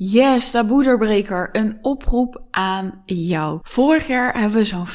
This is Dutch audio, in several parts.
Yes, taboe doorbreker, een oproep aan jou. Vorig jaar hebben we zo'n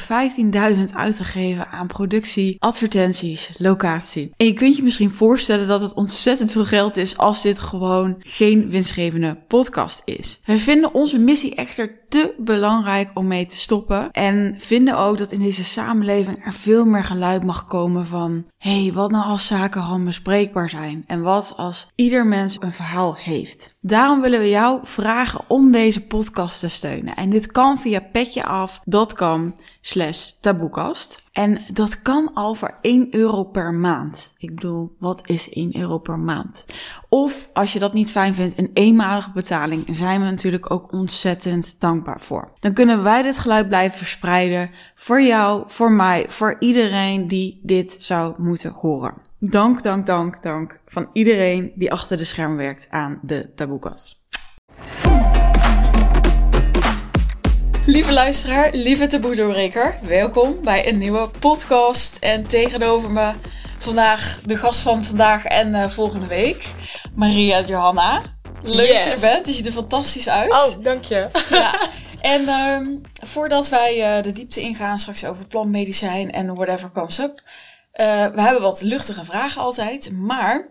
15.000 uitgegeven aan productie, advertenties, locatie. En je kunt je misschien voorstellen dat het ontzettend veel geld is als dit gewoon geen winstgevende podcast is. We vinden onze missie echter te belangrijk om mee te stoppen en vinden ook dat in deze samenleving er veel meer geluid mag komen van hey, wat nou als zaken gewoon bespreekbaar zijn en wat als ieder mens een verhaal heeft. Daarom willen we jou vragen om deze podcast te steunen. En dit kan via petjeaf.com slash taboekast. En dat kan al voor 1 euro per maand. Ik bedoel, wat is 1 euro per maand? Of als je dat niet fijn vindt, een eenmalige betaling, zijn we natuurlijk ook ontzettend dankbaar voor. Dan kunnen wij dit geluid blijven verspreiden voor jou, voor mij, voor iedereen die dit zou moeten horen. Dank, dank, dank, dank van iedereen die achter de scherm werkt aan de taboekast. Lieve luisteraar, lieve taboe welkom bij een nieuwe podcast. En tegenover me vandaag de gast van vandaag en uh, volgende week, Maria Johanna. Leuk yes. dat je er bent, je ziet er fantastisch uit. Oh, dank je. Ja. En um, voordat wij uh, de diepte ingaan straks over plantmedicijn en whatever comes up. Uh, we hebben wat luchtige vragen altijd, maar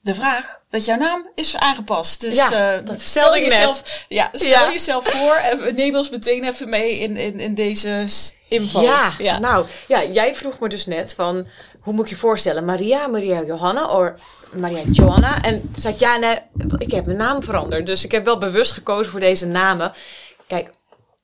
de vraag dat jouw naam is aangepast. Dus ja, uh, dat stel jezelf, net. Ja, stel jezelf voor en neem ons meteen even mee in, in, in deze info. Ja, ja, nou, ja, jij vroeg me dus net van, hoe moet ik je voorstellen? Maria, Maria Johanna of Maria Johanna? En zei ik, ja, nee, ik heb mijn naam veranderd. Dus ik heb wel bewust gekozen voor deze namen. Kijk,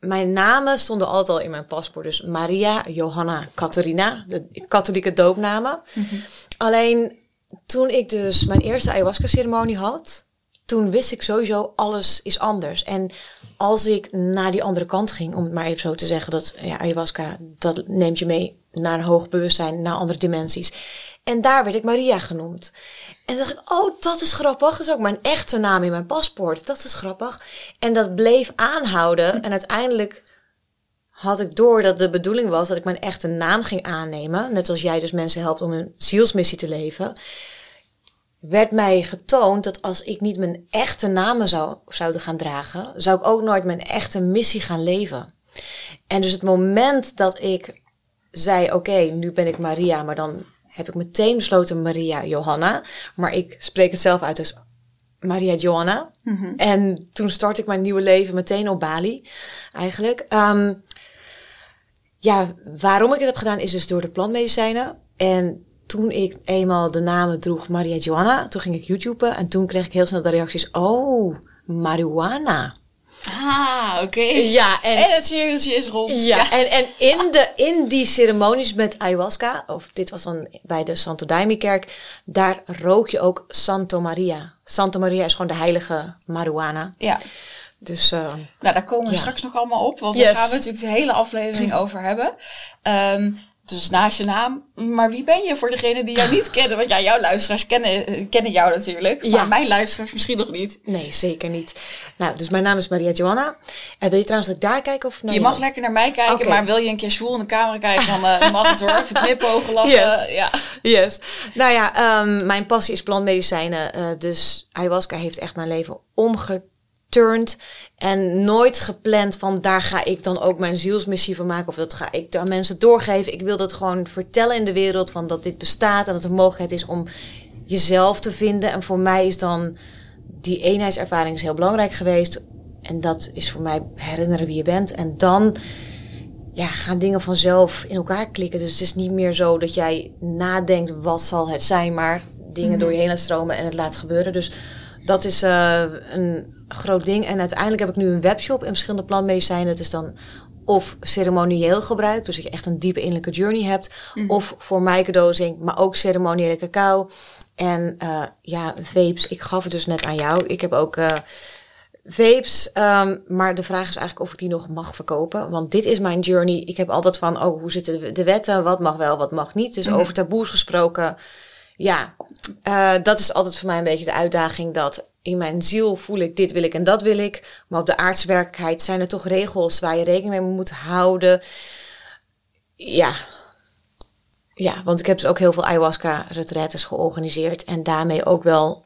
mijn namen stonden altijd al in mijn paspoort. Dus Maria, Johanna, Catharina, de katholieke doopnamen. Mhm. Alleen toen ik dus mijn eerste ayahuasca-ceremonie had, toen wist ik sowieso alles is anders. En als ik naar die andere kant ging, om het maar even zo te zeggen, dat ja, ayahuasca, dat neemt je mee naar een hoog bewustzijn, naar andere dimensies. En daar werd ik Maria genoemd. En dacht ik, oh, dat is grappig. Dat is ook mijn echte naam in mijn paspoort. Dat is grappig. En dat bleef aanhouden. En uiteindelijk had ik door dat de bedoeling was dat ik mijn echte naam ging aannemen. Net als jij dus mensen helpt om een zielsmissie te leven. Werd mij getoond dat als ik niet mijn echte namen zou, zouden gaan dragen, zou ik ook nooit mijn echte missie gaan leven. En dus het moment dat ik zei: Oké, nu ben ik Maria, maar dan heb ik meteen besloten Maria Johanna. Maar ik spreek het zelf uit als Maria Johanna. Mhm. En toen start ik mijn nieuwe leven meteen op Bali, eigenlijk. Um, ja, waarom ik het heb gedaan is dus door de plantmedicijnen. En toen ik eenmaal de namen droeg Maria Johanna, toen ging ik YouTube en toen kreeg ik heel snel de reacties: Oh, marijuana. Ah, oké. Ja, en, en het cirkeltje is rond. Ja, En, en in, de, in die ceremonies met ayahuasca, of dit was dan bij de Santo Daime kerk, daar rook je ook Santo Maria. Santo Maria is gewoon de heilige marijuana. Ja. Dus, uh, nou, daar komen we straks nog allemaal op, want yes. daar gaan we natuurlijk de hele aflevering over hebben. Um, dus naast je naam. Maar wie ben je voor degene die jou niet kennen? Want ja, jouw luisteraars kennen, kennen jou natuurlijk. Maar ja. mijn luisteraars misschien nog niet. Nee, zeker niet. Nou, dus mijn naam is Maria Johanna. En wil je trouwens dat ik daar kijken of naar Je mag lekker naar mij kijken, okay. maar wil je een keer zwoel in de camera kijken, dan uh, mag het hoor. Even knipogen, lachen. Yes. Ja. yes. Nou ja, um, mijn passie is plantmedicijnen. Uh, dus ayahuasca heeft echt mijn leven omgekeerd turned en nooit gepland van daar ga ik dan ook mijn zielsmissie van maken of dat ga ik aan mensen doorgeven. Ik wil dat gewoon vertellen in de wereld van dat dit bestaat en dat er mogelijkheid is om jezelf te vinden. En voor mij is dan die eenheidservaring is heel belangrijk geweest. En dat is voor mij herinneren wie je bent. En dan ja, gaan dingen vanzelf in elkaar klikken. Dus het is niet meer zo dat jij nadenkt wat zal het zijn, maar dingen mhm. door je heen laat stromen en het laat gebeuren. Dus dat is uh, een groot ding. En uiteindelijk heb ik nu een webshop in verschillende plantmedicijnen. Het is dan of ceremonieel gebruik, dus dat je echt een diepe innerlijke journey hebt. Mhm. Of voor microdosing, maar ook ceremoniële cacao. En uh, ja, vapes. Ik gaf het dus net aan jou. Ik heb ook uh, vapes. Um, maar de vraag is eigenlijk of ik die nog mag verkopen. Want dit is mijn journey. Ik heb altijd van, oh, hoe zitten de wetten? Wat mag wel, wat mag niet? Dus mhm. over taboes gesproken. Ja, uh, dat is altijd voor mij een beetje de uitdaging dat in mijn ziel voel ik dit wil ik en dat wil ik. Maar op de aardse werkelijkheid zijn er toch regels waar je rekening mee moet houden. Ja. Ja, want ik heb dus ook heel veel ayahuasca-retretes georganiseerd. En daarmee ook wel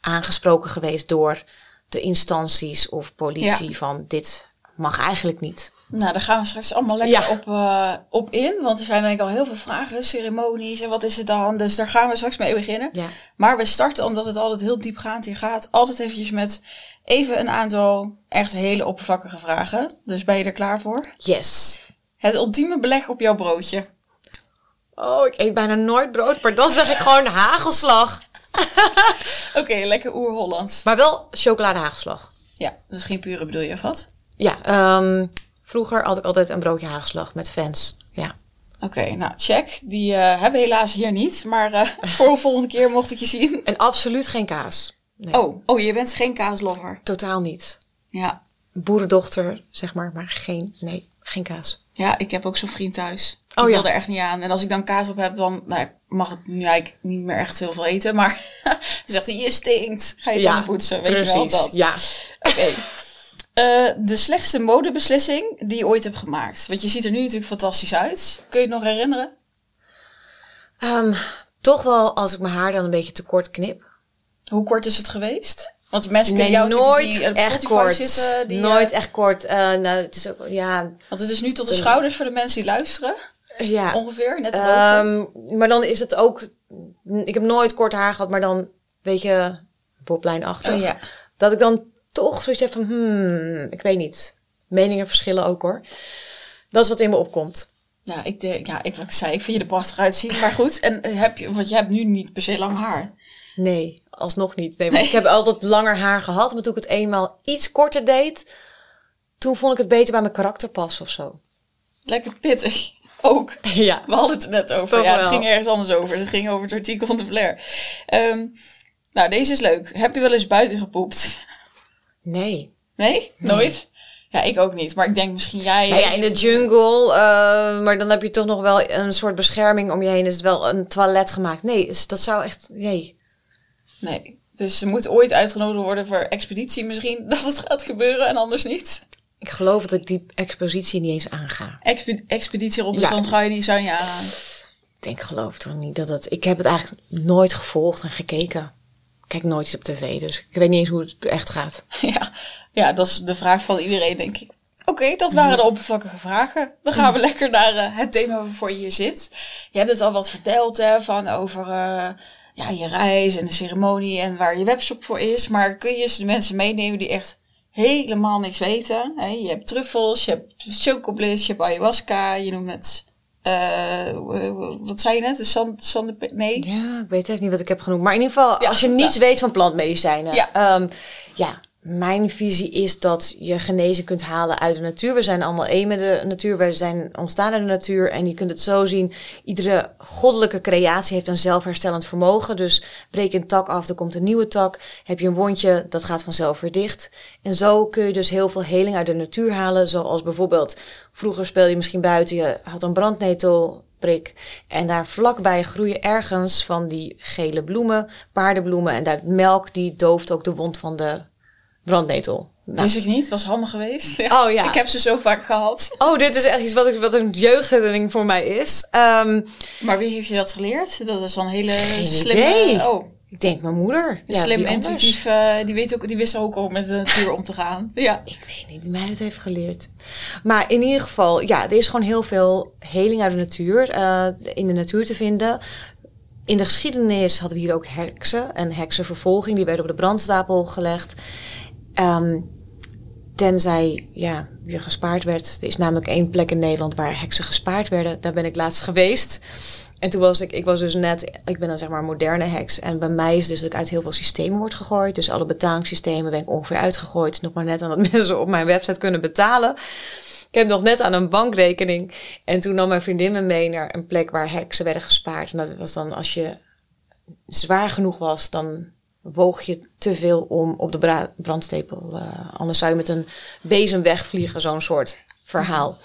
aangesproken geweest door de instanties of politie van dit mag eigenlijk niet. Nou, daar gaan we straks allemaal lekker Ja. op, eh, op in. Want er zijn denk ik al heel veel vragen, ceremonies en wat is het dan. Dus daar gaan we straks mee beginnen. Ja. Maar we starten, omdat het altijd heel diepgaand hier gaat, altijd eventjes met even een aantal echt hele oppervlakkige vragen. Dus ben je er klaar voor? Yes. Het ultieme beleg op jouw broodje. Oh, ik eet bijna nooit brood, maar dan zeg ik gewoon hagelslag. Oké, lekker oer-Hollands. Maar wel chocoladehagelslag. Ja, dus geen pure bedoel je, of wat? Ja, ehm, vroeger had ik altijd een broodje hagelslag met fans. Ja. Oké, nou check. Die eh, hebben we helaas hier niet. Maar eh, voor de volgende keer mocht ik je zien. En absoluut geen kaas. Nee, Oh, oh je bent geen kaaslover. totaal niet. Ja. Boerendochter, zeg maar, maar geen, nee, geen kaas. Ja, ik heb ook zo'n vriend thuis. Oh, ik ja. wil er echt niet aan. En als ik dan kaas op heb, dan nou, mag ik nu eigenlijk niet meer echt heel veel eten. Maar dan zegt hij, je stinkt. Ga je tanden poetsen, weet je wel dat. Ja. Oké. Eh, de slechtste modebeslissing die je ooit hebt gemaakt. Want je ziet er nu natuurlijk fantastisch uit. Kun je het nog herinneren? Ehm, toch wel als ik mijn haar dan een beetje te kort knip. Hoe kort is het geweest? Want mensen Nee, kunnen jou natuurlijk nooit die op echt kort. zitten. Die, nooit eh, echt kort. Eh, nou, het is ook, ja, want het is nu tot de schouders voor de mensen die luisteren. ja. Ongeveer, net. Ehm, maar dan is het ook, ik heb nooit kort haar gehad, maar dan, een beetje bobleinachtig. Oh, ja. Dat ik dan toch zoiets heb van, hmm, ik weet niet. Meningen verschillen ook hoor. Dat is wat in me opkomt. Ja, ik, denk, ja, ik, wat ik zei, ik vind je er prachtig uitzien. Maar goed, en eh, heb je, want je hebt nu niet per se lang haar. Nee, alsnog niet. Nee, want ik heb altijd langer haar gehad. Maar toen ik het eenmaal iets korter deed, toen vond ik het beter bij mijn karakter passen of zo. Lekker pittig. Ook. Ja. We hadden het er net over. Toch ja, het ging ergens anders over. Het ging over het artikel van de Flair. Ehm, nou, deze is leuk. Heb je wel eens buiten gepoept? Nee. Nee? Nooit? Ja, ik ook niet. Maar ik denk misschien jij... Nou ja, in de jungle, eh, maar dan heb je toch nog wel een soort bescherming om je heen. Is het wel een toilet gemaakt? Nee, dat zou echt. Nee. Nee. Dus ze moet ooit uitgenodigd worden voor expeditie misschien. Dat het gaat gebeuren en anders niet. Ik geloof dat ik die expositie niet eens aanga. Expe- expeditie Robinson Ja. ga je niet, zou je niet aan. Ik denk, geloof toch niet dat het. Ik heb het eigenlijk nooit gevolgd en gekeken. Kijk nooit iets op tv, dus ik weet niet eens hoe het echt gaat. Ja, ja, dat is de vraag van iedereen, denk ik. Oké, dat waren de oppervlakkige vragen. Dan gaan we lekker naar eh, het thema waarvoor je hier zit. Je hebt het al wat verteld hè, van over eh, ja, je reis en de ceremonie en waar je webshop voor is. Maar kun je eens de mensen meenemen die echt helemaal niks weten? Hè? Je hebt truffels, je hebt chocobliss, je hebt ayahuasca, je noemt het... eh, wat zei je net? De sand, sand, nee? Ja, ik weet echt niet wat ik heb genoemd. Maar in ieder geval, Ja, als je niets weet van plantmedicijnen. Ja. Ja, mijn visie is dat je genezing kunt halen uit de natuur. We zijn allemaal één met de natuur. We zijn ontstaan in de natuur. En je kunt het zo zien. Iedere goddelijke creatie heeft een zelfherstellend vermogen. Dus breek een tak af, er komt een nieuwe tak. Heb je een wondje, dat gaat vanzelf weer dicht. En zo kun je dus heel veel heling uit de natuur halen. Zoals bijvoorbeeld, vroeger speelde je misschien buiten. Je had een brandnetelprik. En daar vlakbij groeien ergens van die gele bloemen, paardenbloemen. En daar melk, die dooft ook de wond van de brandnetel. Nou, Wist ik niet, was handig geweest. Ja. Oh ja. Ik heb ze zo vaak gehad. Oh, dit is echt iets wat, ik, wat een jeugdherinnering voor mij is. Ehm, Maar wie heeft je dat geleerd? Dat is wel een hele Geen slimme... idee. Oh, ik denk mijn moeder. Ja, slim, intuïtief. die, weet ook, die wist ook al met de natuur om te gaan. Ja. Ik weet niet wie mij dat heeft geleerd. Maar in ieder geval, ja, er is gewoon heel veel heling uit de natuur, eh, in de natuur te vinden. In de geschiedenis hadden we hier ook heksen en heksenvervolging. Die werden op de brandstapel gelegd. Ehm, tenzij ja, je gespaard werd. Er is namelijk één plek in Nederland waar heksen gespaard werden. Daar ben ik laatst geweest. En toen was ik, ik was dus net, ik ben dan zeg maar moderne heks. En bij mij is dus dat ik uit heel veel systemen word gegooid. Dus alle betalingssystemen ben ik ongeveer uitgegooid. Nog maar net aan dat mensen op mijn website kunnen betalen. Ik heb nog net aan een bankrekening. En toen nam mijn vriendin me mee naar een plek waar heksen werden gespaard. En dat was dan als je zwaar genoeg was, dan woog je te veel om op de bra- brandstapel. eh, anders zou je met een bezem wegvliegen, zo'n soort verhaal.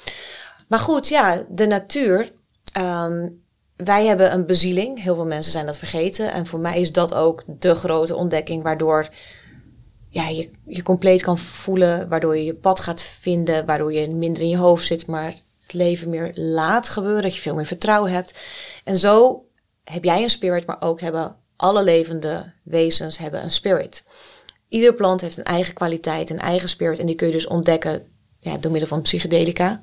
Maar goed, ja, de natuur. ehm, wij hebben een bezieling. Heel veel mensen zijn dat vergeten. En voor mij is dat ook de grote ontdekking, waardoor ja, je je compleet kan voelen, waardoor je je pad gaat vinden, waardoor je minder in je hoofd zit, maar het leven meer laat gebeuren, dat je veel meer vertrouwen hebt. En zo heb jij een spirit, maar ook hebben alle levende wezens hebben een spirit. iedere plant heeft een eigen kwaliteit, een eigen spirit. En die kun je dus ontdekken ja, door middel van psychedelica.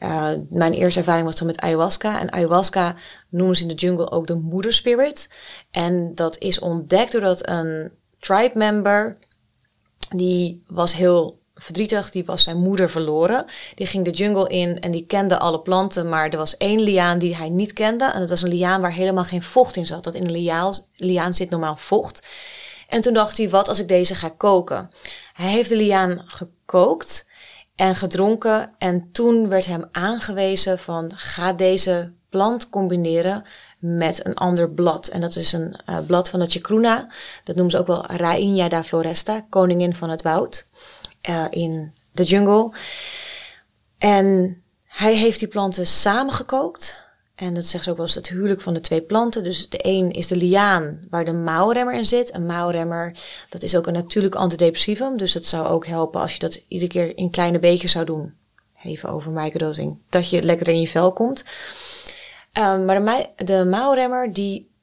Uh, mijn eerste ervaring was dan met ayahuasca. En ayahuasca noemen ze in de jungle ook de moederspirit. En dat is ontdekt doordat een tribe member, die was heel verdrietig, die was zijn moeder verloren. Die ging de jungle in en die kende alle planten, maar er was één liaan die hij niet kende. En dat was een liaan waar helemaal geen vocht in zat. Dat in een liaan, liaan zit normaal vocht. En toen dacht hij, wat als ik deze ga koken? Hij heeft de liaan gekookt en gedronken. En toen werd hem aangewezen van ga deze plant combineren met een ander blad. En dat is een uh, blad van de chacruna. Dat noemen ze ook wel Rainha da Floresta, koningin van het woud uh, in de jungle. En hij heeft die planten samengekookt. En dat zegt ze ook wel eens het huwelijk van de twee planten. Dus de een is de liaan waar de mouwremmer in zit. Een mouwremmer, dat is ook een natuurlijk antidepressivum. Dus dat zou ook helpen als je dat iedere keer in kleine beetjes zou doen. Even over microdosing. Dat je lekker in je vel komt. Um, maar de, de die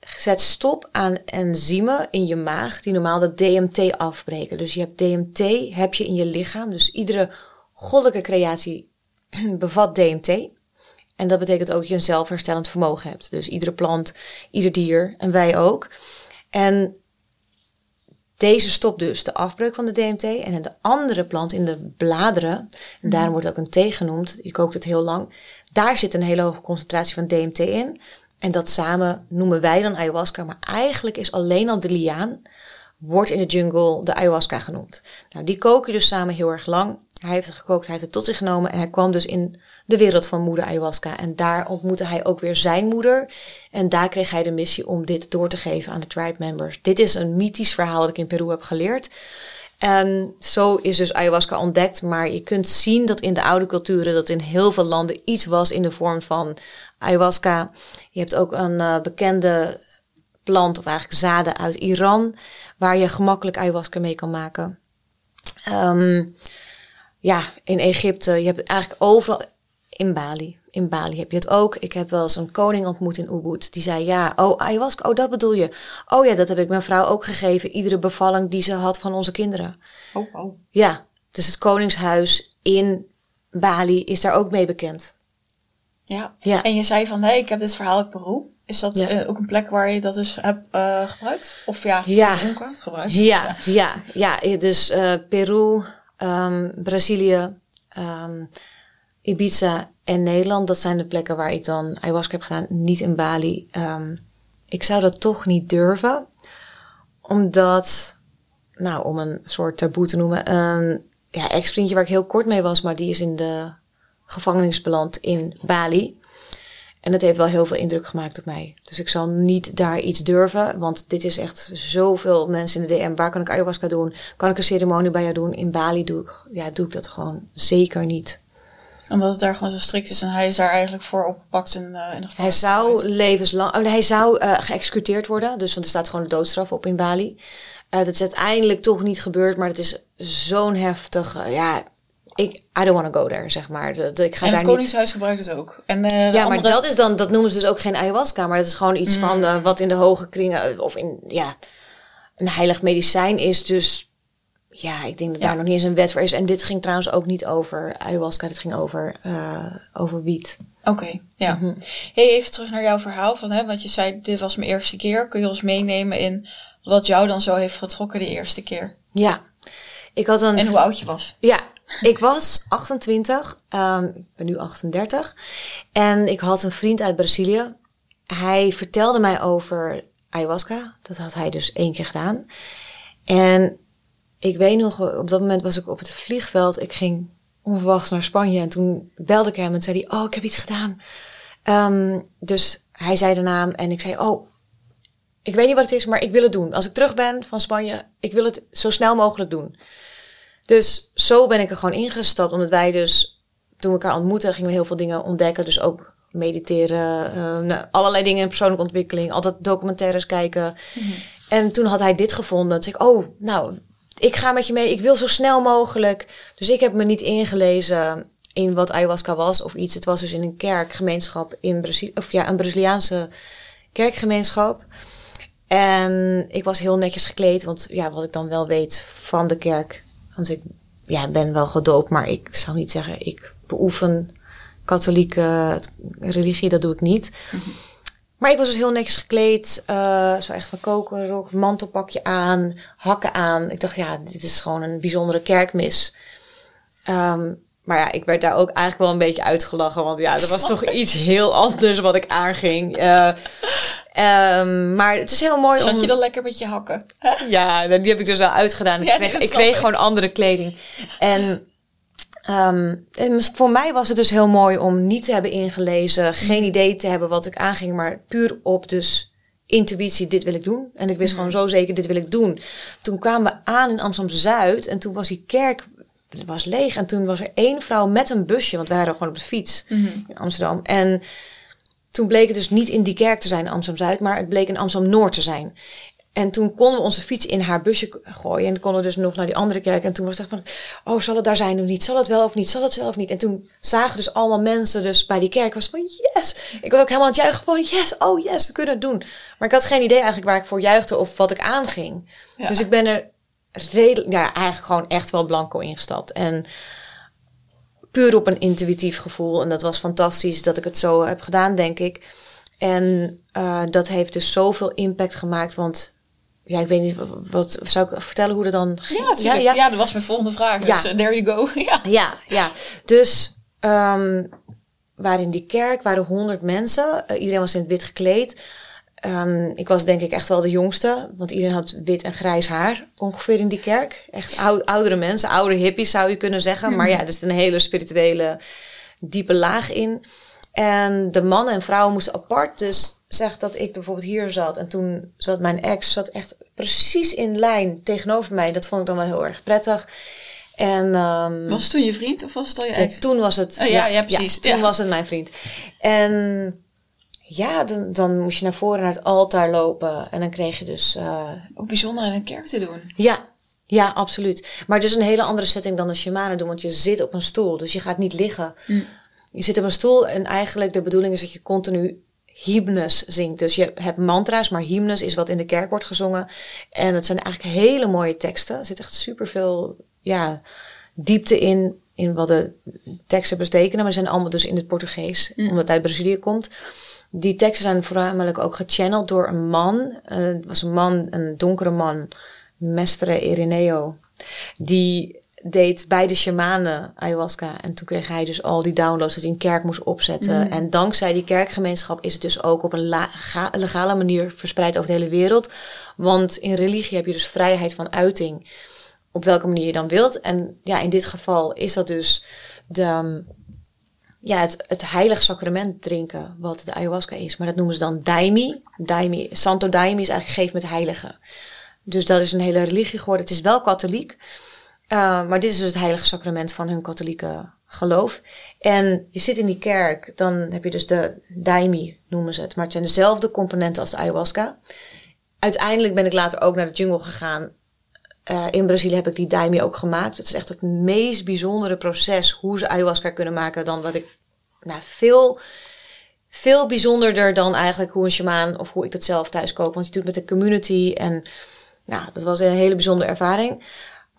zet stop aan enzymen in je maag die normaal de DMT afbreken. Dus je hebt DMT heb je in je lichaam. Dus iedere goddelijke creatie bevat DMT. En dat betekent ook dat je een zelfherstellend vermogen hebt. Dus iedere plant, ieder dier en wij ook. En deze stopt dus de afbreuk van de DMT. En in de andere plant, in de bladeren, en mhm. daarom wordt het ook een thee genoemd, je kookt het heel lang, daar zit een hele hoge concentratie van DMT in. En dat samen noemen wij dan ayahuasca, maar eigenlijk is alleen al de liaan, wordt in de jungle de ayahuasca genoemd. Nou, die koken dus samen heel erg lang. Hij heeft het gekookt, hij heeft het tot zich genomen en hij kwam dus in de wereld van moeder ayahuasca. En daar ontmoette hij ook weer zijn moeder. En daar kreeg hij de missie om dit door te geven aan de tribe members. Dit is een mythisch verhaal dat ik in Peru heb geleerd. En zo is dus ayahuasca ontdekt. Maar je kunt zien dat in de oude culturen dat in heel veel landen iets was in de vorm van ayahuasca. Je hebt ook een uh, bekende plant, of eigenlijk zaden uit Iran, waar je gemakkelijk ayahuasca mee kan maken. Um, ja, in Egypte, je hebt eigenlijk overal, in Bali. In Bali heb je het ook. Ik heb wel eens een koning ontmoet in Ubud. Die zei, ja, oh, ayahuasca, oh, dat bedoel je. Oh ja, dat heb ik mijn vrouw ook gegeven. Iedere bevalling die ze had van onze kinderen. Oh, oh. Ja, dus het koningshuis in Bali is daar ook mee bekend. Ja. ja. En je zei van, hé, ik heb dit verhaal uit Peru. Is dat uh, ook een plek waar je dat dus hebt uh, gebruikt? Of ja, ja. gebruikt? Ja, ja, ja. ja. Dus uh, Peru, um, Brazilië, um, Ibiza en Nederland, dat zijn de plekken waar ik dan ayahuasca heb gedaan. Niet in Bali. Um, ik zou dat toch niet durven. Omdat, nou, om een soort taboe te noemen, een ja, ex-vriendje waar ik heel kort mee was, maar die is in de gevangenis beland in Bali. En dat heeft wel heel veel indruk gemaakt op mij. Dus ik zal niet daar iets durven, want dit is echt zoveel mensen in de DM. Waar kan ik ayahuasca doen? Kan ik een ceremonie bij jou doen? In Bali doe ik, ja, doe ik dat gewoon zeker niet omdat het daar gewoon zo strikt is en hij is daar eigenlijk voor opgepakt in, uh, in de Hij zou levenslang, oh, hij zou uh, geëxecuteerd worden. Dus want er staat gewoon de doodstraf op in Bali. Uh, dat is uiteindelijk toch niet gebeurd, maar het is zo'n heftig, ja, ik, I don't want to go there, zeg maar. Dat, ik ga en het Koningshuis gebruikt het ook. En, uh, ja, maar dat is dan, dat noemen ze dus ook geen ayahuasca, maar dat is gewoon iets van uh, wat in de hoge kringen, of in, ja, een heilig medicijn is. Dus ja, ik denk dat daar nog niet eens een wet voor is. En dit ging trouwens ook niet over ayahuasca, dit ging over, uh, over wiet. Oké, ja. Mm Hey, even terug naar jouw verhaal. Van, hè, want je zei, dit was mijn eerste keer. Kun je ons meenemen in wat jou dan zo heeft getrokken de eerste keer? Ja. Ik had een... En hoe oud je was? Ja, ik was 28. Um, ehm, ik ben nu 38. En ik had een vriend uit Brazilië. Hij vertelde mij over ayahuasca. Dat had hij dus één keer gedaan. En ik weet nog, op dat moment was ik op het vliegveld. Ik ging onverwachts naar Spanje. En toen belde ik hem en zei hij, oh, ik heb iets gedaan. Um, dus hij zei de naam en ik zei, oh, ik weet niet wat het is, maar ik wil het doen. Als ik terug ben van Spanje, ik wil het zo snel mogelijk doen. Dus zo ben ik er gewoon ingestapt, omdat wij dus, toen we elkaar ontmoetten, gingen we heel veel dingen ontdekken. Dus ook mediteren, uh, nou, allerlei dingen in persoonlijke ontwikkeling, altijd documentaires kijken. Mhm. En toen had hij dit gevonden. Dat ik, oh, nou, ik ga met je mee, ik wil zo snel mogelijk. Dus ik heb me niet ingelezen in wat ayahuasca was of iets. Het was dus in een kerkgemeenschap in Brazilië, of ja, een Braziliaanse kerkgemeenschap. En ik was heel netjes gekleed, want ja, wat ik dan wel weet van de kerk. Want ik ja, ben wel gedoopt, maar ik zou niet zeggen, ik beoefen katholieke religie, dat doe ik niet. Maar ik was dus heel netjes gekleed, uh, zo echt van kokerrok, mantelpakje aan, hakken aan. Ik dacht, ja, dit is gewoon een bijzondere kerkmis. Um, maar ja, ik werd daar ook eigenlijk wel een beetje uitgelachen. Want ja, dat was toch iets heel anders wat ik aanging. Uh, um, maar het is heel mooi Zat om... je dan lekker met je hakken? Ja, die heb ik dus wel uitgedaan. Ja, ik kreeg, ik kreeg gewoon andere kleding. En, um, en voor mij was het dus heel mooi om niet te hebben ingelezen. Geen idee te hebben wat ik aanging. Maar puur op dus intuïtie, dit wil ik doen. En ik wist gewoon zo zeker, dit wil ik doen. Toen kwamen we aan in Amsterdam-Zuid. En toen was die kerk was leeg. En toen was er één vrouw met een busje. Want wij waren gewoon op de fiets in Amsterdam. En toen bleek het dus niet in die kerk te zijn in Amsterdam-Zuid. Maar het bleek in Amsterdam-Noord te zijn. En toen konden we onze fiets in haar busje gooien. En konden we dus nog naar die andere kerk. En toen was het echt van, oh, zal het daar zijn of niet? Zal het wel of niet? Zal het zelf niet? En toen zagen dus allemaal mensen dus bij die kerk. was van, yes! Ik was ook helemaal aan het juichen. Van, yes! Oh, yes! We kunnen het doen. Maar ik had geen idee eigenlijk waar ik voor juichte of wat ik aanging. Ja. Dus ik ben er redelijk, ja, eigenlijk gewoon echt wel blanco ingestapt. En puur op een intuïtief gevoel. En dat was fantastisch dat ik het zo heb gedaan, denk ik. En uh, dat heeft dus zoveel impact gemaakt. Want ja, ik weet niet, wat zou ik vertellen hoe dat dan ging? Ja, natuurlijk. Ja, dat was mijn volgende vraag. Ja. Dus uh, there you go. ja. Ja, ja. Dus um, waren in die kerk waren honderd mensen. Uh, iedereen was in het wit gekleed. Um, ik was denk ik echt wel de jongste, want iedereen had wit en grijs haar ongeveer in die kerk. Echt ou oudere mensen, oude hippies zou je kunnen zeggen. Maar ja, er zit een hele spirituele, diepe laag in. En de mannen en vrouwen moesten apart. Dus zeg dat ik bijvoorbeeld hier zat. En toen zat mijn ex zat echt precies in lijn tegenover mij. Dat vond ik dan wel heel erg prettig. En, um, was het toen je vriend of was het al je ex? Ja, toen was het. Oh, ja, ja, precies. Ja, toen was het mijn vriend. En ja, dan, dan moest je naar voren naar het altaar lopen. En dan kreeg je dus. Uh, Ook bijzonder in een kerk te doen. Ja, ja, absoluut. Maar dus een hele andere setting dan de shamanen doen. Want je zit op een stoel, dus je gaat niet liggen. Mm. Je zit op een stoel en eigenlijk de bedoeling is dat je continu hymnes zingt. Dus je hebt mantra's, maar hymnes is wat in de kerk wordt gezongen. En het zijn eigenlijk hele mooie teksten. Er zit echt superveel ja, diepte in, in wat de teksten betekenen. Maar ze zijn allemaal dus in het Portugees, mm. omdat het uit Brazilië komt. Die teksten zijn voornamelijk ook gechanneld door een man. Uh, het was een man, een donkere man, Mestre Ireneo. Die deed bij de shamanen ayahuasca. En toen kreeg hij dus al die downloads dat hij een kerk moest opzetten. Mm. En dankzij die kerkgemeenschap is het dus ook op een legale manier verspreid over de hele wereld. Want in religie heb je dus vrijheid van uiting. Op welke manier je dan wilt. En ja, in dit geval is dat dus de, ja, het, het heilig sacrament drinken, wat de ayahuasca is. Maar dat noemen ze dan daimi. daimi Santo daimi is eigenlijk geef met heilige. Dus dat is een hele religie geworden. Het is wel katholiek. Uh, maar dit is dus het heilige sacrament van hun katholieke geloof. En je zit in die kerk, dan heb je dus de daimi, noemen ze het. Maar het zijn dezelfde componenten als de ayahuasca. Uiteindelijk ben ik later ook naar de jungle gegaan. Uh, in Brazilië heb ik die daimi ook gemaakt. Het is echt het meest bijzondere proces hoe ze ayahuasca kunnen maken dan wat ik nou, veel, veel bijzonderder dan eigenlijk hoe een shamaan of hoe ik het zelf thuis koop. Want je doet het met de community en nou, dat was een hele bijzondere ervaring.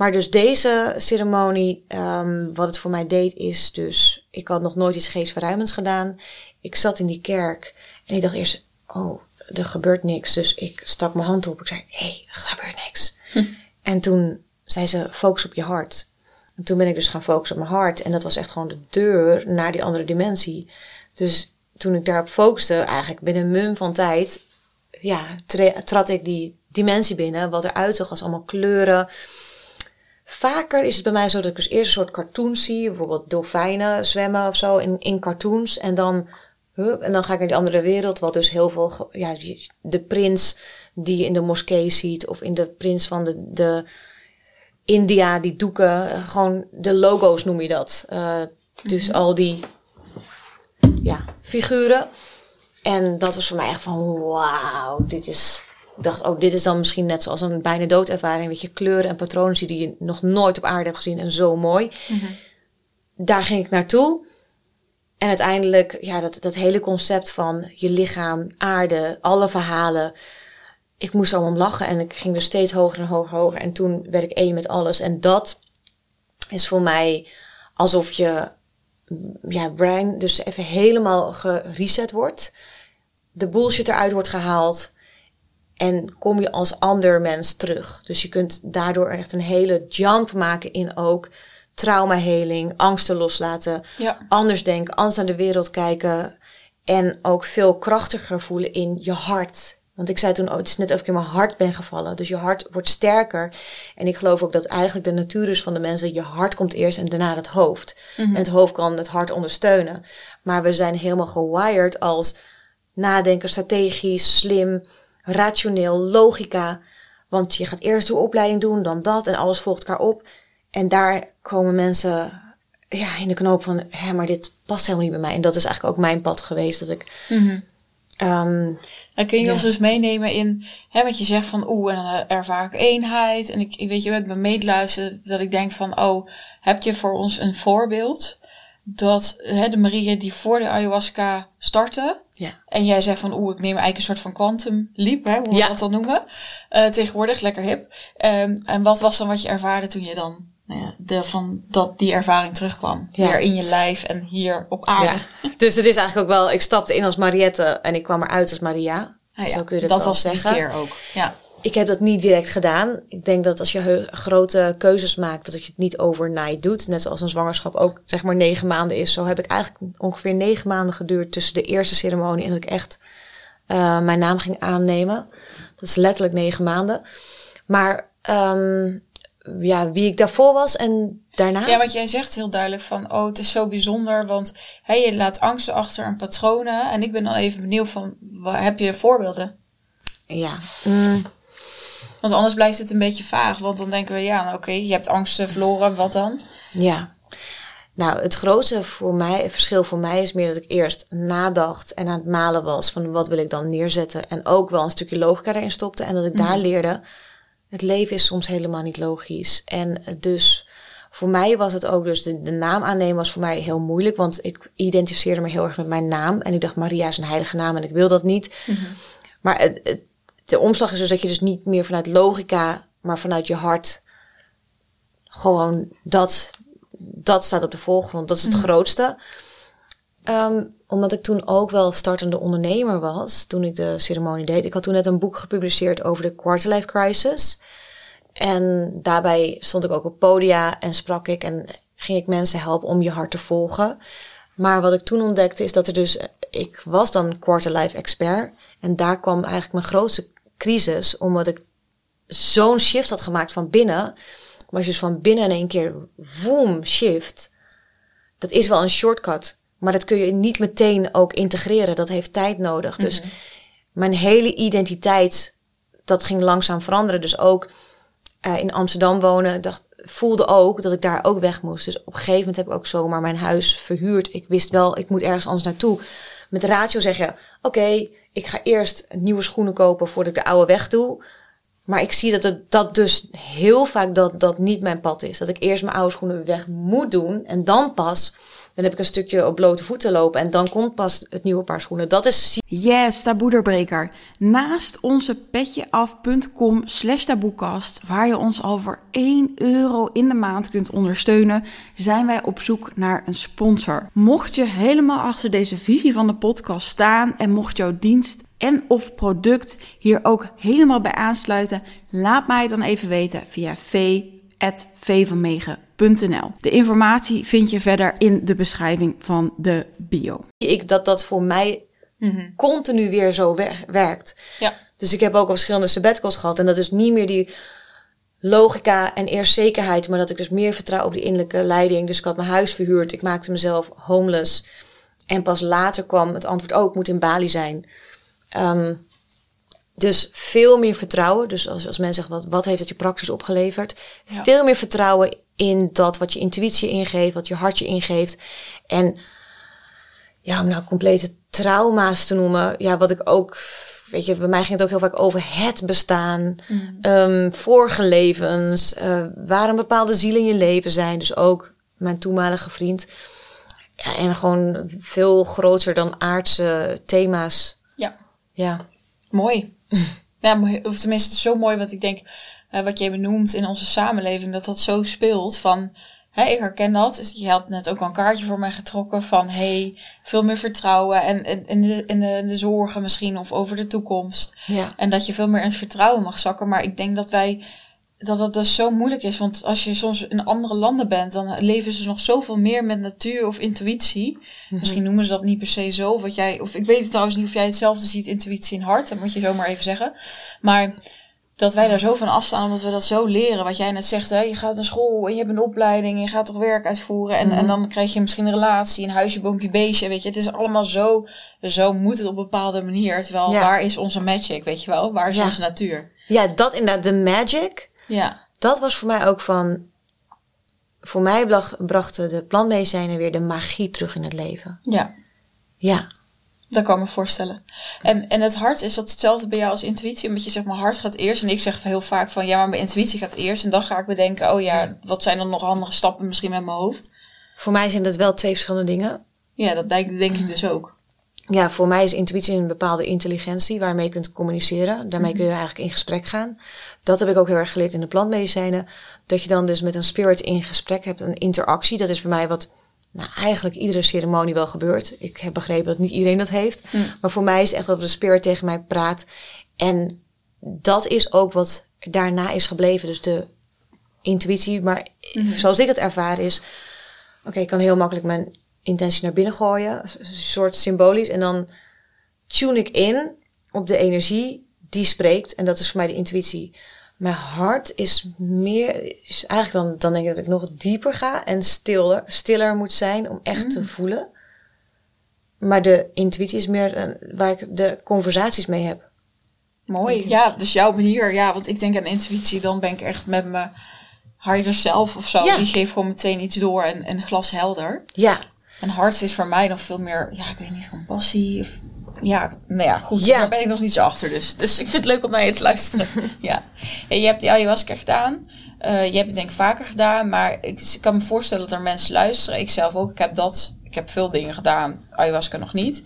Maar dus deze ceremonie, um, wat het voor mij deed, is dus... Ik had nog nooit iets geestverruimends gedaan. Ik zat in die kerk en ik dacht eerst... Oh, er gebeurt niks. Dus ik stak mijn hand op. Ik zei, hé, hey, er gebeurt niks. Hm. En toen zei ze, focus op je hart. En toen ben ik dus gaan focussen op mijn hart. En dat was echt gewoon de deur naar die andere dimensie. Dus toen ik daarop focuste, eigenlijk binnen een mum van tijd... Ja, trad ik die dimensie binnen. Wat eruit zag als allemaal kleuren... Vaker is het bij mij zo dat ik dus eerst een soort cartoons zie. Bijvoorbeeld dolfijnen zwemmen of zo in, in cartoons. En dan, hup, en dan ga ik naar die andere wereld. Wat dus heel veel, ja, de prins die je in de moskee ziet. Of in de prins van de, de India, die doeken. Gewoon de logo's noem je dat. Uh, dus mm -hmm. al die, ja, figuren. En dat was voor mij echt van, wauw, dit is... Ik dacht, oh, dit is dan misschien net zoals een bijna doodervaring. Dat je kleuren en patronen ziet die je nog nooit op aarde hebt gezien. En zo mooi. Mm -hmm. Daar ging ik naartoe. En uiteindelijk, ja, dat, dat hele concept van je lichaam, aarde, alle verhalen. ik moest er om lachen en ik ging dus steeds hoger en hoger, hoger. En toen werd ik één met alles. En dat is voor mij alsof je ja, brein dus even helemaal gereset wordt. De bullshit eruit wordt gehaald. En kom je als ander mens terug. Dus je kunt daardoor echt een hele jump maken in ook traumaheling, angsten loslaten, Ja. anders denken, anders naar de wereld kijken. En ook veel krachtiger voelen in je hart. Want ik zei toen, oh, het is net of ik in mijn hart ben gevallen. Dus je hart wordt sterker. En ik geloof ook dat eigenlijk de natuur is van de mensen. Je hart komt eerst en daarna het hoofd. En het hoofd kan het hart ondersteunen. Maar we zijn helemaal gewired als nadenken, strategisch, slim, rationeel, logica. Want je gaat eerst de opleiding doen, dan dat en alles volgt elkaar op. En daar komen mensen ja, in de knoop van, hé, maar dit past helemaal niet bij mij. En dat is eigenlijk ook mijn pad geweest. Dat ik, En kun je Ja. ons dus meenemen in, hè, wat je zegt van, oeh, en dan eh, ervaar ik eenheid. En ik, ik weet je, ik ben meeluisteren dat ik denk van, oh, heb je voor ons een voorbeeld dat hè, de Maria die voor de ayahuasca startte, ja. en jij zegt van, oeh, ik neem eigenlijk een soort van quantum leap, hè, hoe we Ja. dat dan noemen. Eh, tegenwoordig, lekker hip. Ehm, en wat was dan wat je ervaarde toen je dan, nou ja, de, van dat die ervaring terugkwam? Ja. Weer in je lijf en hier op aarde. Dus het is eigenlijk ook wel, ik stapte in als Mariette en ik kwam eruit als Maria. Ah, Zo kun je dat, dat wel was zeggen. keer ook. Ja. Ik heb dat niet direct gedaan. Ik denk dat als je grote keuzes maakt, dat je het niet overnight doet. Net zoals een zwangerschap ook zeg maar negen maanden is. Zo heb ik eigenlijk ongeveer negen maanden geduurd tussen de eerste ceremonie en dat ik echt eh, mijn naam ging aannemen. Dat is letterlijk negen maanden. Maar ehm, ja, wie ik daarvoor was en daarna. Ja, wat jij zegt heel duidelijk van, oh, het is zo bijzonder, want hè, je laat angsten achter en patronen. En ik ben dan even benieuwd van, wa- heb je voorbeelden? ja. Mm, Want anders blijft het een beetje vaag, want dan denken we, ja, nou, oké, je hebt angsten verloren, wat dan? Ja. Nou, het grootste voor mij, het verschil voor mij is meer dat ik eerst nadacht en aan het malen was van wat wil ik dan neerzetten. En ook wel een stukje logica erin stopte. En dat ik daar leerde, het leven is soms helemaal niet logisch. En eh, dus voor mij was het ook, dus de, de naam aannemen was voor mij heel moeilijk. Want ik identificeerde me heel erg met mijn naam. En ik dacht, Maria is een heilige naam en ik wil dat niet. Maar het, het- de omslag is dus dat je dus niet meer vanuit logica, maar vanuit je hart gewoon dat, dat staat op de voorgrond. Dat is het grootste. Ehm, omdat ik toen ook wel startende ondernemer was, toen ik de ceremonie deed. Ik had toen net een boek gepubliceerd over de quarterlife crisis. En daarbij stond ik ook op podia en sprak ik en ging ik mensen helpen om je hart te volgen. Maar wat ik toen ontdekte is dat er dus, ik was dan quarterlife expert. En daar kwam eigenlijk mijn grootste crisis, omdat ik zo'n shift had gemaakt van binnen. Je dus van binnen in één keer, woem, shift. Dat is wel een shortcut. Maar dat kun je niet meteen ook integreren. Dat heeft tijd nodig. Dus mijn hele identiteit, dat ging langzaam veranderen. Dus ook eh, in Amsterdam wonen, dacht, voelde ook dat ik daar ook weg moest. Dus op een gegeven moment heb ik ook zomaar mijn huis verhuurd. Ik wist wel, ik moet ergens anders naartoe. Met ratio zeg je, oké, ik ga eerst nieuwe schoenen kopen voordat ik de oude weg doe. Maar ik zie dat het dat dus heel vaak dat dat niet mijn pad is. Dat ik eerst mijn oude schoenen weg moet doen en dan pas. Dan heb ik een stukje op blote voeten lopen en dan komt pas het nieuwe paar schoenen. Dat is Yes, taboederbreker. Naast onze petjeaf.com slash taboekast, waar je ons al voor 1 euro in de maand kunt ondersteunen, zijn wij op zoek naar een sponsor. Mocht je helemaal achter deze visie van de podcast staan en mocht jouw dienst en of product hier ook helemaal bij aansluiten, laat mij dan even weten via v@vvanmegen.nl. De informatie vind je verder in de beschrijving van de bio. ik dat dat voor mij continu weer zo wer- werkt. Ja. Dus ik heb ook al verschillende sabbaticals gehad. En dat is niet meer die logica en eerst zekerheid. Maar dat ik dus meer vertrouw op die innerlijke leiding. Dus ik had mijn huis verhuurd. Ik maakte mezelf homeless. En pas later kwam het antwoord ook, moet in Bali zijn. Ehm, dus veel meer vertrouwen. Dus als, als mensen zeggen, wat, wat heeft het je praktisch opgeleverd? Ja. Veel meer vertrouwen in dat wat je intuïtie ingeeft, wat je hartje ingeeft. En ja, om nou complete trauma's te noemen. Ja, wat ik ook, weet je, bij mij ging het ook heel vaak over het bestaan, ehm, vorige levens, eh, waar een bepaalde ziel in je leven zijn. Dus ook mijn toenmalige vriend. Ja, en gewoon veel groter dan aardse thema's. Ja, Ja. mooi. Ja, of tenminste, het is zo mooi, want ik denk, eh, wat jij benoemt in onze samenleving, dat dat zo speelt van, hè, ik herken dat. Dus Je had net ook al een kaartje voor mij getrokken van, hey, veel meer vertrouwen en en- in de, in, de, in de zorgen misschien of over de toekomst. Ja. En dat je veel meer in het vertrouwen mag zakken. Maar ik denk dat wij, dat dat dus zo moeilijk is. Want als je soms in andere landen bent, dan leven ze nog zoveel meer met natuur of intuïtie. Misschien noemen ze dat niet per se zo. Wat jij, of ik weet trouwens niet of jij hetzelfde ziet, intuïtie en hart. Dat moet je zomaar even zeggen. Maar dat wij daar zo van afstaan, omdat we dat zo leren. Wat jij net zegt, hè? je gaat naar school en je hebt een opleiding en je gaat toch werk uitvoeren. En, en dan krijg je misschien een relatie, een huisje, boompje, beestje. Weet je, het is allemaal zo, zo moet het op een bepaalde manier. Terwijl, Ja. waar is onze magic, weet je wel? Waar is Ja. onze natuur? ja, dat inderdaad, de magic. Ja, Dat was voor mij ook van... Voor mij brachten de plantmedicijnen weer de magie terug in het leven. ja. Ja, Dat kan ik me voorstellen. En, en het hart, is dat hetzelfde bij jou als intuïtie? Omdat je zegt, mijn hart gaat eerst. En ik zeg heel vaak van, ja, maar mijn intuïtie gaat eerst. En dan ga ik bedenken, oh ja, wat zijn dan nog andere stappen misschien met mijn hoofd? voor mij zijn dat wel twee verschillende dingen. Ja, dat denk, denk ik dus ook. Ja, voor mij is intuïtie een bepaalde intelligentie waarmee je kunt communiceren. Daarmee kun je eigenlijk in gesprek gaan. Dat heb ik ook heel erg geleerd in de plantmedicijnen. Dat je dan dus met een spirit in gesprek hebt, een interactie. Dat is bij mij wat nou, eigenlijk iedere ceremonie wel gebeurt. Ik heb begrepen dat niet iedereen dat heeft. Maar voor mij is het echt dat de spirit tegen mij praat. En dat is ook wat daarna is gebleven. Dus de intuïtie. Maar zoals ik het ervaar is... Oké, ik kan heel makkelijk mijn intentie naar binnen gooien. Een soort symbolisch. En dan tune ik in op de energie die spreekt. En dat is voor mij de intuïtie. Mijn hart is meer, is eigenlijk dan, dan denk ik dat ik nog dieper ga en stiller, stiller moet zijn om echt te voelen. Maar de intuïtie is meer een- waar ik de conversaties mee heb. Mooi. Ja, dus jouw manier. Ja, want ik denk aan intuïtie, dan ben ik echt met mijn higher self of zo. Ja. Die geeft gewoon meteen iets door en, en glashelder. Ja, En hart is voor mij nog veel meer, ja, ik weet niet, compassie of... Ja, nou ja, goed. Ja. Daar ben ik nog niet zo achter dus. Dus ik vind het leuk om naar je te luisteren. ja. En je hebt die ayahuasca gedaan. Eh, je hebt het denk ik vaker gedaan. Maar ik kan me voorstellen dat er mensen luisteren. Ik zelf ook. Ik heb dat... Ik heb veel dingen gedaan. Ayahuasca nog niet.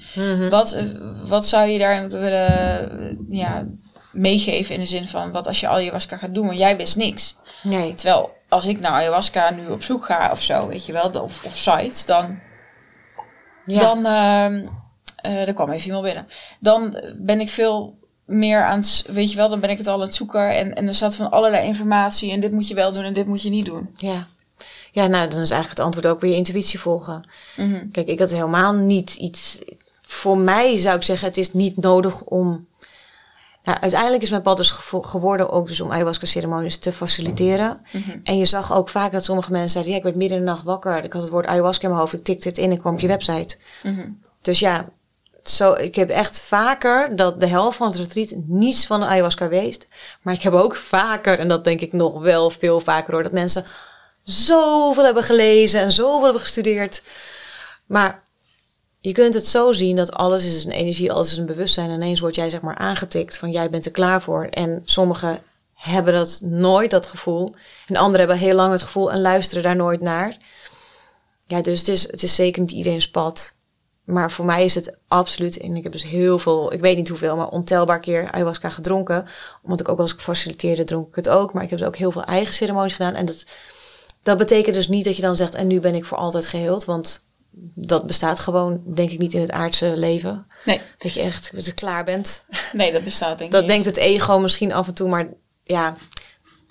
Wat, eh, wat zou je daarin willen ja, meegeven in de zin van... Wat als je ayahuasca gaat doen? Want jij wist niks. nee. Terwijl als ik naar ayahuasca nu op zoek ga of zo, weet je wel, of, of sites, dan, Ja. dan, ehm eh er kwam even iemand binnen. Dan ben ik veel meer aan het, weet je wel, dan ben ik het al aan het zoeken en, en er staat van allerlei informatie en dit moet je wel doen en dit moet je niet doen. Ja. Ja, nou, dan is eigenlijk het antwoord ook weer je intuïtie volgen. Mhm. Kijk, ik had helemaal niet iets. Voor mij zou ik zeggen, het is niet nodig om. Nou, uiteindelijk is mijn pad dus geworden ook dus om ayahuasca-ceremonies te faciliteren. En je zag ook vaak dat sommige mensen zeiden: Ja, ik werd midden in de nacht wakker. Ik had het woord ayahuasca in mijn hoofd. Ik tikte het in en kwam op je website. Mhm. Dus ja, zo, ik heb echt vaker dat de helft van het retreat niets van de ayahuasca weet. Maar ik heb ook vaker, en dat denk ik nog wel veel vaker hoor, dat mensen zoveel hebben gelezen en zoveel hebben gestudeerd. Maar je kunt het zo zien dat alles is een energie, alles is een bewustzijn. En ineens word jij zeg maar aangetikt van jij bent er klaar voor. En sommigen hebben dat nooit, dat gevoel. En anderen hebben heel lang het gevoel en luisteren daar nooit naar. Ja, dus het is, het is zeker niet iedereen's pad. Maar voor mij is het absoluut, en ik heb dus heel veel, ik weet niet hoeveel, maar ontelbaar keer ayahuasca gedronken. Omdat ik ook als ik faciliteerde, dronk ik het ook. Maar ik heb dus ook heel veel eigen ceremonies gedaan. En dat, dat betekent dus niet dat je dan zegt, en nu ben ik voor altijd geheeld. Want dat bestaat gewoon, denk ik, niet in het aardse leven. Nee, Dat je echt dat je klaar bent. nee, dat bestaat denk ik Dat niet. denkt het ego misschien af en toe, maar ja,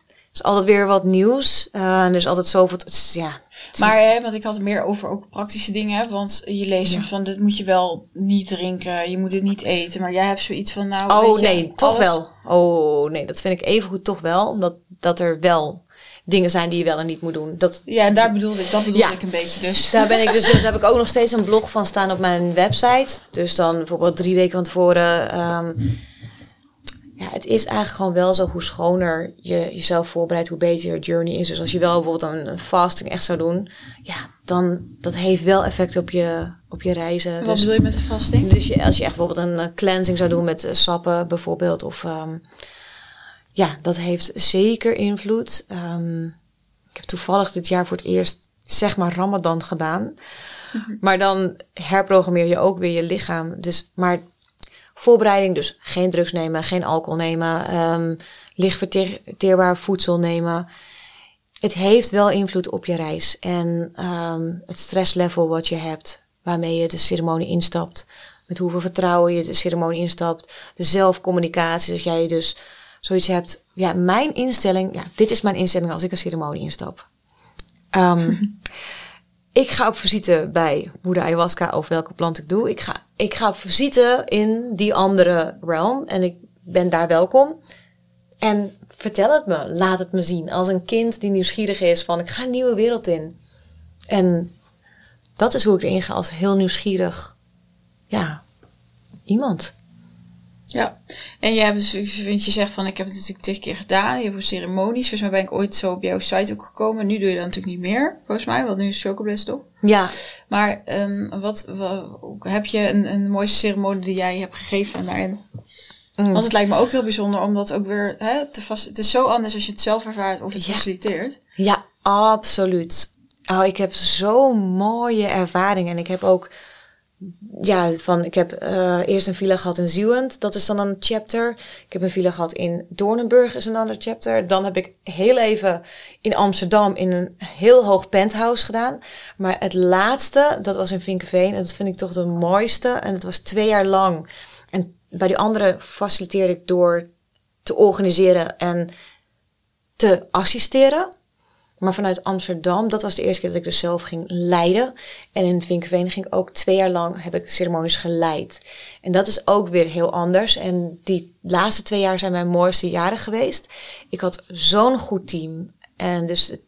het is altijd weer wat nieuws. Eh, en er is altijd zoveel, het is- ja. Maar hè, want ik had het meer over ook praktische dingen. hè, Want je leest Ja. van dit moet je wel niet drinken, je moet dit niet eten. Maar jij hebt zoiets van nou. Oh je, nee, toch alles- wel. Oh nee, dat vind ik evengoed toch wel. Omdat dat er wel dingen zijn die je wel en niet moet doen. Dat, Ja, en daar bedoelde ik, dat bedoelde Ja. ik een beetje. Dus daar ben ik dus, daar heb ik ook nog steeds een blog van staan op mijn website. Dus dan bijvoorbeeld drie weken van tevoren. ehm, ja, het is eigenlijk gewoon wel zo hoe schoner je jezelf voorbereidt, hoe beter je journey is. Dus als je wel bijvoorbeeld een, een fasting echt zou doen, ja, dan dat heeft wel effect op je, op je reizen. wat dus, bedoel je met de vasting? dus je, als je echt bijvoorbeeld een eh, cleansing zou doen met eh, sappen bijvoorbeeld. Of ehm, ja, dat heeft zeker invloed. Ehm, ik heb toevallig dit jaar voor het eerst zeg maar Ramadan gedaan. Maar dan herprogrammeer je ook weer je lichaam. Dus, maar voorbereiding. Dus geen drugs nemen, geen alcohol nemen, um, licht verteerbaar voedsel nemen. Het heeft wel invloed op je reis en um, het stresslevel wat je hebt, waarmee je de ceremonie instapt. Met hoeveel vertrouwen je de ceremonie instapt. De zelfcommunicatie, dat jij dus zoiets hebt. Ja, mijn instelling, ja, dit is mijn instelling als ik een ceremonie instap. Um, ik ga op visite bij moeder ayahuasca of welke plant ik doe. Ik ga, ik ga op visite in die andere realm en ik ben daar welkom. En vertel het me, laat het me zien. Als een kind die nieuwsgierig is van ik ga een nieuwe wereld in. En dat is hoe ik erin ga als heel nieuwsgierig, ja, iemand. Ja, en jij hebt dus, vind je zegt van ik heb het natuurlijk tegen keer gedaan. Je hebt ceremonies. Volgens mij ben ik ooit zo op jouw site ook gekomen. Nu doe je dat natuurlijk niet meer, volgens mij, want nu is Chocobliss toch? Ja. Maar um, wat, wat, heb je een, een mooiste ceremonie die jij hebt gegeven daarin? Mm. Want het lijkt me ook heel bijzonder om dat ook weer hè, te vast. Het is zo anders als je het zelf ervaart of het faciliteert. Ja, absoluut. Oh, ik heb zo'n mooie ervaring en ik heb ook ja, van ik heb uh, eerst een villa gehad in Zeeland, dat is dan een chapter. Ik heb een villa gehad in Doornenburg, is een ander chapter. Dan heb ik heel even in Amsterdam in een heel hoog penthouse gedaan. Maar het laatste, dat was in Vinkenveen en dat vind ik toch de mooiste. En het was twee jaar lang. En bij die andere faciliteerde ik door te organiseren en te assisteren. Maar vanuit Amsterdam, dat was de eerste keer dat ik dus zelf ging leiden. En in Vinkenveen ging ik ook twee jaar lang, heb ik ceremonies geleid. En dat is ook weer heel anders. En die laatste twee jaar zijn mijn mooiste jaren geweest. Ik had zo'n goed team. En dus het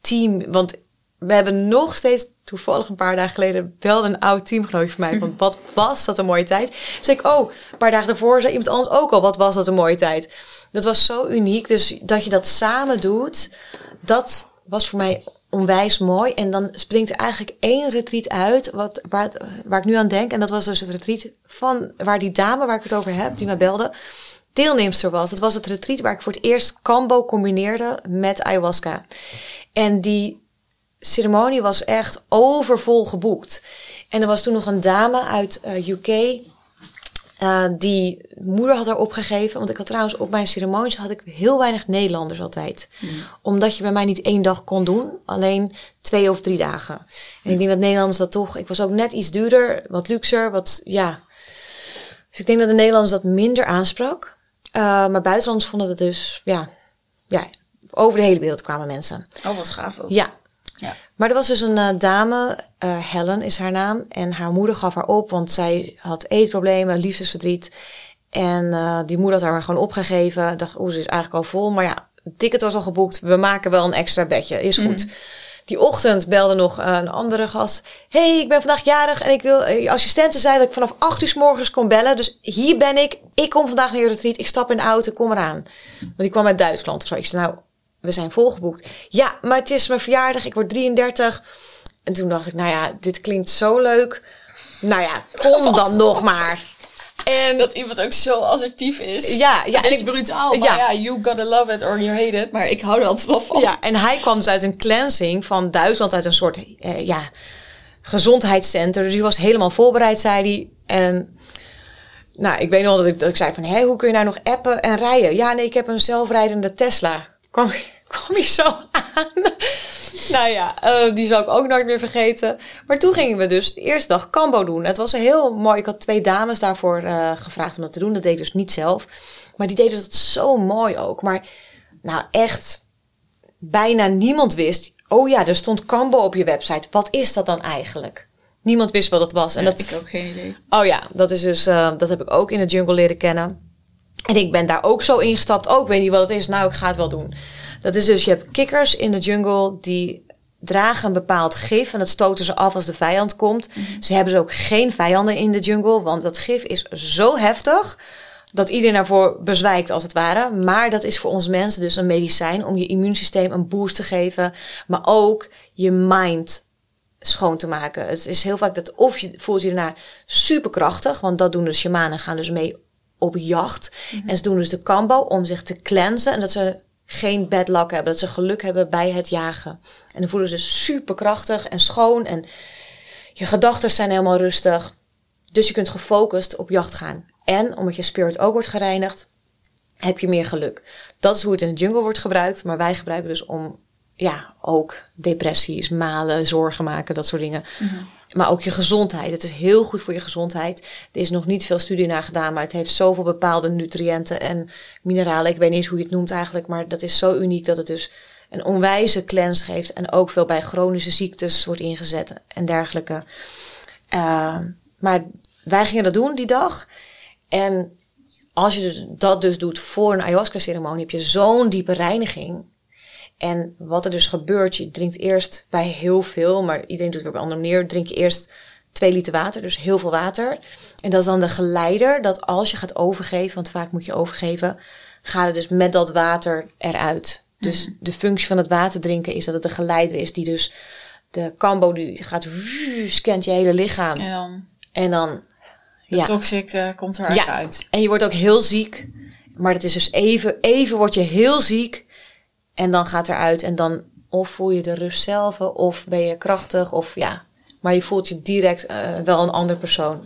team, want we hebben nog steeds, toevallig een paar dagen geleden, belde een oud teamgenoot van mij. Want wat was dat een mooie tijd? Dus ik, oh, een paar dagen daarvoor zei iemand anders ook al, wat was dat een mooie tijd? Dat was zo uniek. Dus dat je dat samen doet, dat was voor mij onwijs mooi. En dan springt er eigenlijk één retreat uit wat, waar, waar ik nu aan denk. En dat was dus het retreat van waar die dame waar ik het over heb, die mij belde, deelnemster was. Dat was het retreat waar ik voor het eerst Cambo combineerde met ayahuasca. En die ceremonie was echt overvol geboekt. En er was toen nog een dame uit uh, UK uh, die moeder had haar opgegeven. Want ik had trouwens op mijn ceremonies had ik heel weinig Nederlanders altijd. Mm. Omdat je bij mij niet één dag kon doen. Alleen twee of drie dagen. En ik denk dat Nederlanders dat toch... Ik was ook net iets duurder, wat luxer, wat... Ja. Dus ik denk dat de Nederlanders dat minder aansprak. Uh, maar buitenlanders vonden het dus... Ja, ja, over de hele wereld kwamen mensen. Oh, wat gaaf ook. Ja, ja. Maar er was dus een uh, dame, uh, Helen is haar naam. En haar moeder gaf haar op, want zij had eetproblemen, liefdesverdriet. En uh, die moeder had haar gewoon opgegeven. Dacht, oeh, ze is eigenlijk al vol. Maar ja, het ticket was al geboekt. We maken wel een extra bedje. Is goed. Mm. Die ochtend belde nog een andere gast. hey, ik ben vandaag jarig en ik wil... Je assistente zei dat ik vanaf 8 uur s morgens kon bellen. Dus hier ben ik. Ik kom vandaag naar je retreat. Ik stap in de auto, kom eraan. Want die kwam uit Duitsland of zo. Ik zei, nou, we zijn volgeboekt. Ja, maar het is mijn verjaardag, ik word 33. En toen dacht ik, nou ja, dit klinkt zo leuk. Nou ja, kom dan nog maar. En dat iemand ook zo assertief is. Ja, ja. En ik brutaal. Maar ja. ja, you gotta love it or you hate it. Maar ik hou er altijd wel van. Ja, en hij kwam dus uit een cleansing van Duitsland, uit een soort eh, ja, gezondheidscentrum. Dus hij was helemaal voorbereid, zei hij. En nou, ik weet nog dat ik, dat ik zei van, hé, hoe kun je nou nog appen en rijden? Ja, nee, ik heb een zelfrijdende Tesla. Kwam, kwam je zo aan. nou ja, uh, die zal ik ook nooit meer vergeten. Maar toen gingen we dus de eerste dag Cambo doen. Het was heel mooi. Ik had twee dames daarvoor uh, gevraagd om dat te doen. Dat deed ik dus niet zelf. Maar die deden dat zo mooi ook. Maar nou echt, bijna niemand wist. Oh ja, er stond Cambo op je website. Wat is dat dan eigenlijk? Niemand wist wat dat was. En ja, dat ik ook geen idee. Oh ja, dat is dus, uh, dat heb ik ook in de jungle leren kennen. En ik ben daar ook zo ingestapt. Ook oh, weet niet wat het is. Nou, ik ga het wel doen. Dat is dus, je hebt kikkers in de jungle die dragen een bepaald gif en dat stoten ze af als de vijand komt. Mhm. Ze hebben dus ook geen vijanden in de jungle, want dat gif is zo heftig dat iedereen daarvoor bezwijkt als het ware. Maar dat is voor ons mensen dus een medicijn om je immuunsysteem een boost te geven, maar ook je mind schoon te maken. Het is heel vaak dat of je voelt je daarna superkrachtig, want dat doen de shamanen gaan dus mee op jacht. Mhm. En ze doen dus de kambo om zich te cleansen en dat ze geen bad luck hebben, dat ze geluk hebben bij het jagen. En dan voelen ze super krachtig en schoon en je gedachten zijn helemaal rustig. Dus je kunt gefocust op jacht gaan. En omdat je spirit ook wordt gereinigd, heb je meer geluk. Dat is hoe het in de jungle wordt gebruikt. Maar wij gebruiken dus om ja, ook depressies, malen, zorgen maken, dat soort dingen. Maar ook je gezondheid. Het is heel goed voor je gezondheid. Er is nog niet veel studie naar gedaan, maar het heeft zoveel bepaalde nutriënten en mineralen. Ik weet niet eens hoe je het noemt eigenlijk, maar dat is zo uniek dat het dus een onwijze cleanse geeft. En ook veel bij chronische ziektes wordt ingezet en dergelijke. Uh, maar wij gingen dat doen die dag. En als je dus dat dus doet voor een ayahuasca-ceremonie, heb je zo'n diepe reiniging. En wat er dus gebeurt, je drinkt eerst bij heel veel, maar iedereen doet het op een andere manier, drink je eerst twee liter water, dus heel veel water. En dat is dan de geleider, dat als je gaat overgeven, want vaak moet je overgeven, gaat het dus met dat water eruit. Dus de functie van het water drinken is dat het de geleider is die dus de kambo die gaat scant je hele lichaam. En dan En dan de ja. toxic eh, komt eruit Ja. uit. En je wordt ook heel ziek. Maar het is dus even, even word je heel ziek. En dan gaat eruit. En dan of voel je de rust zelf. Of ben je krachtig. Of ja. Maar je voelt je direct eh, wel een ander persoon.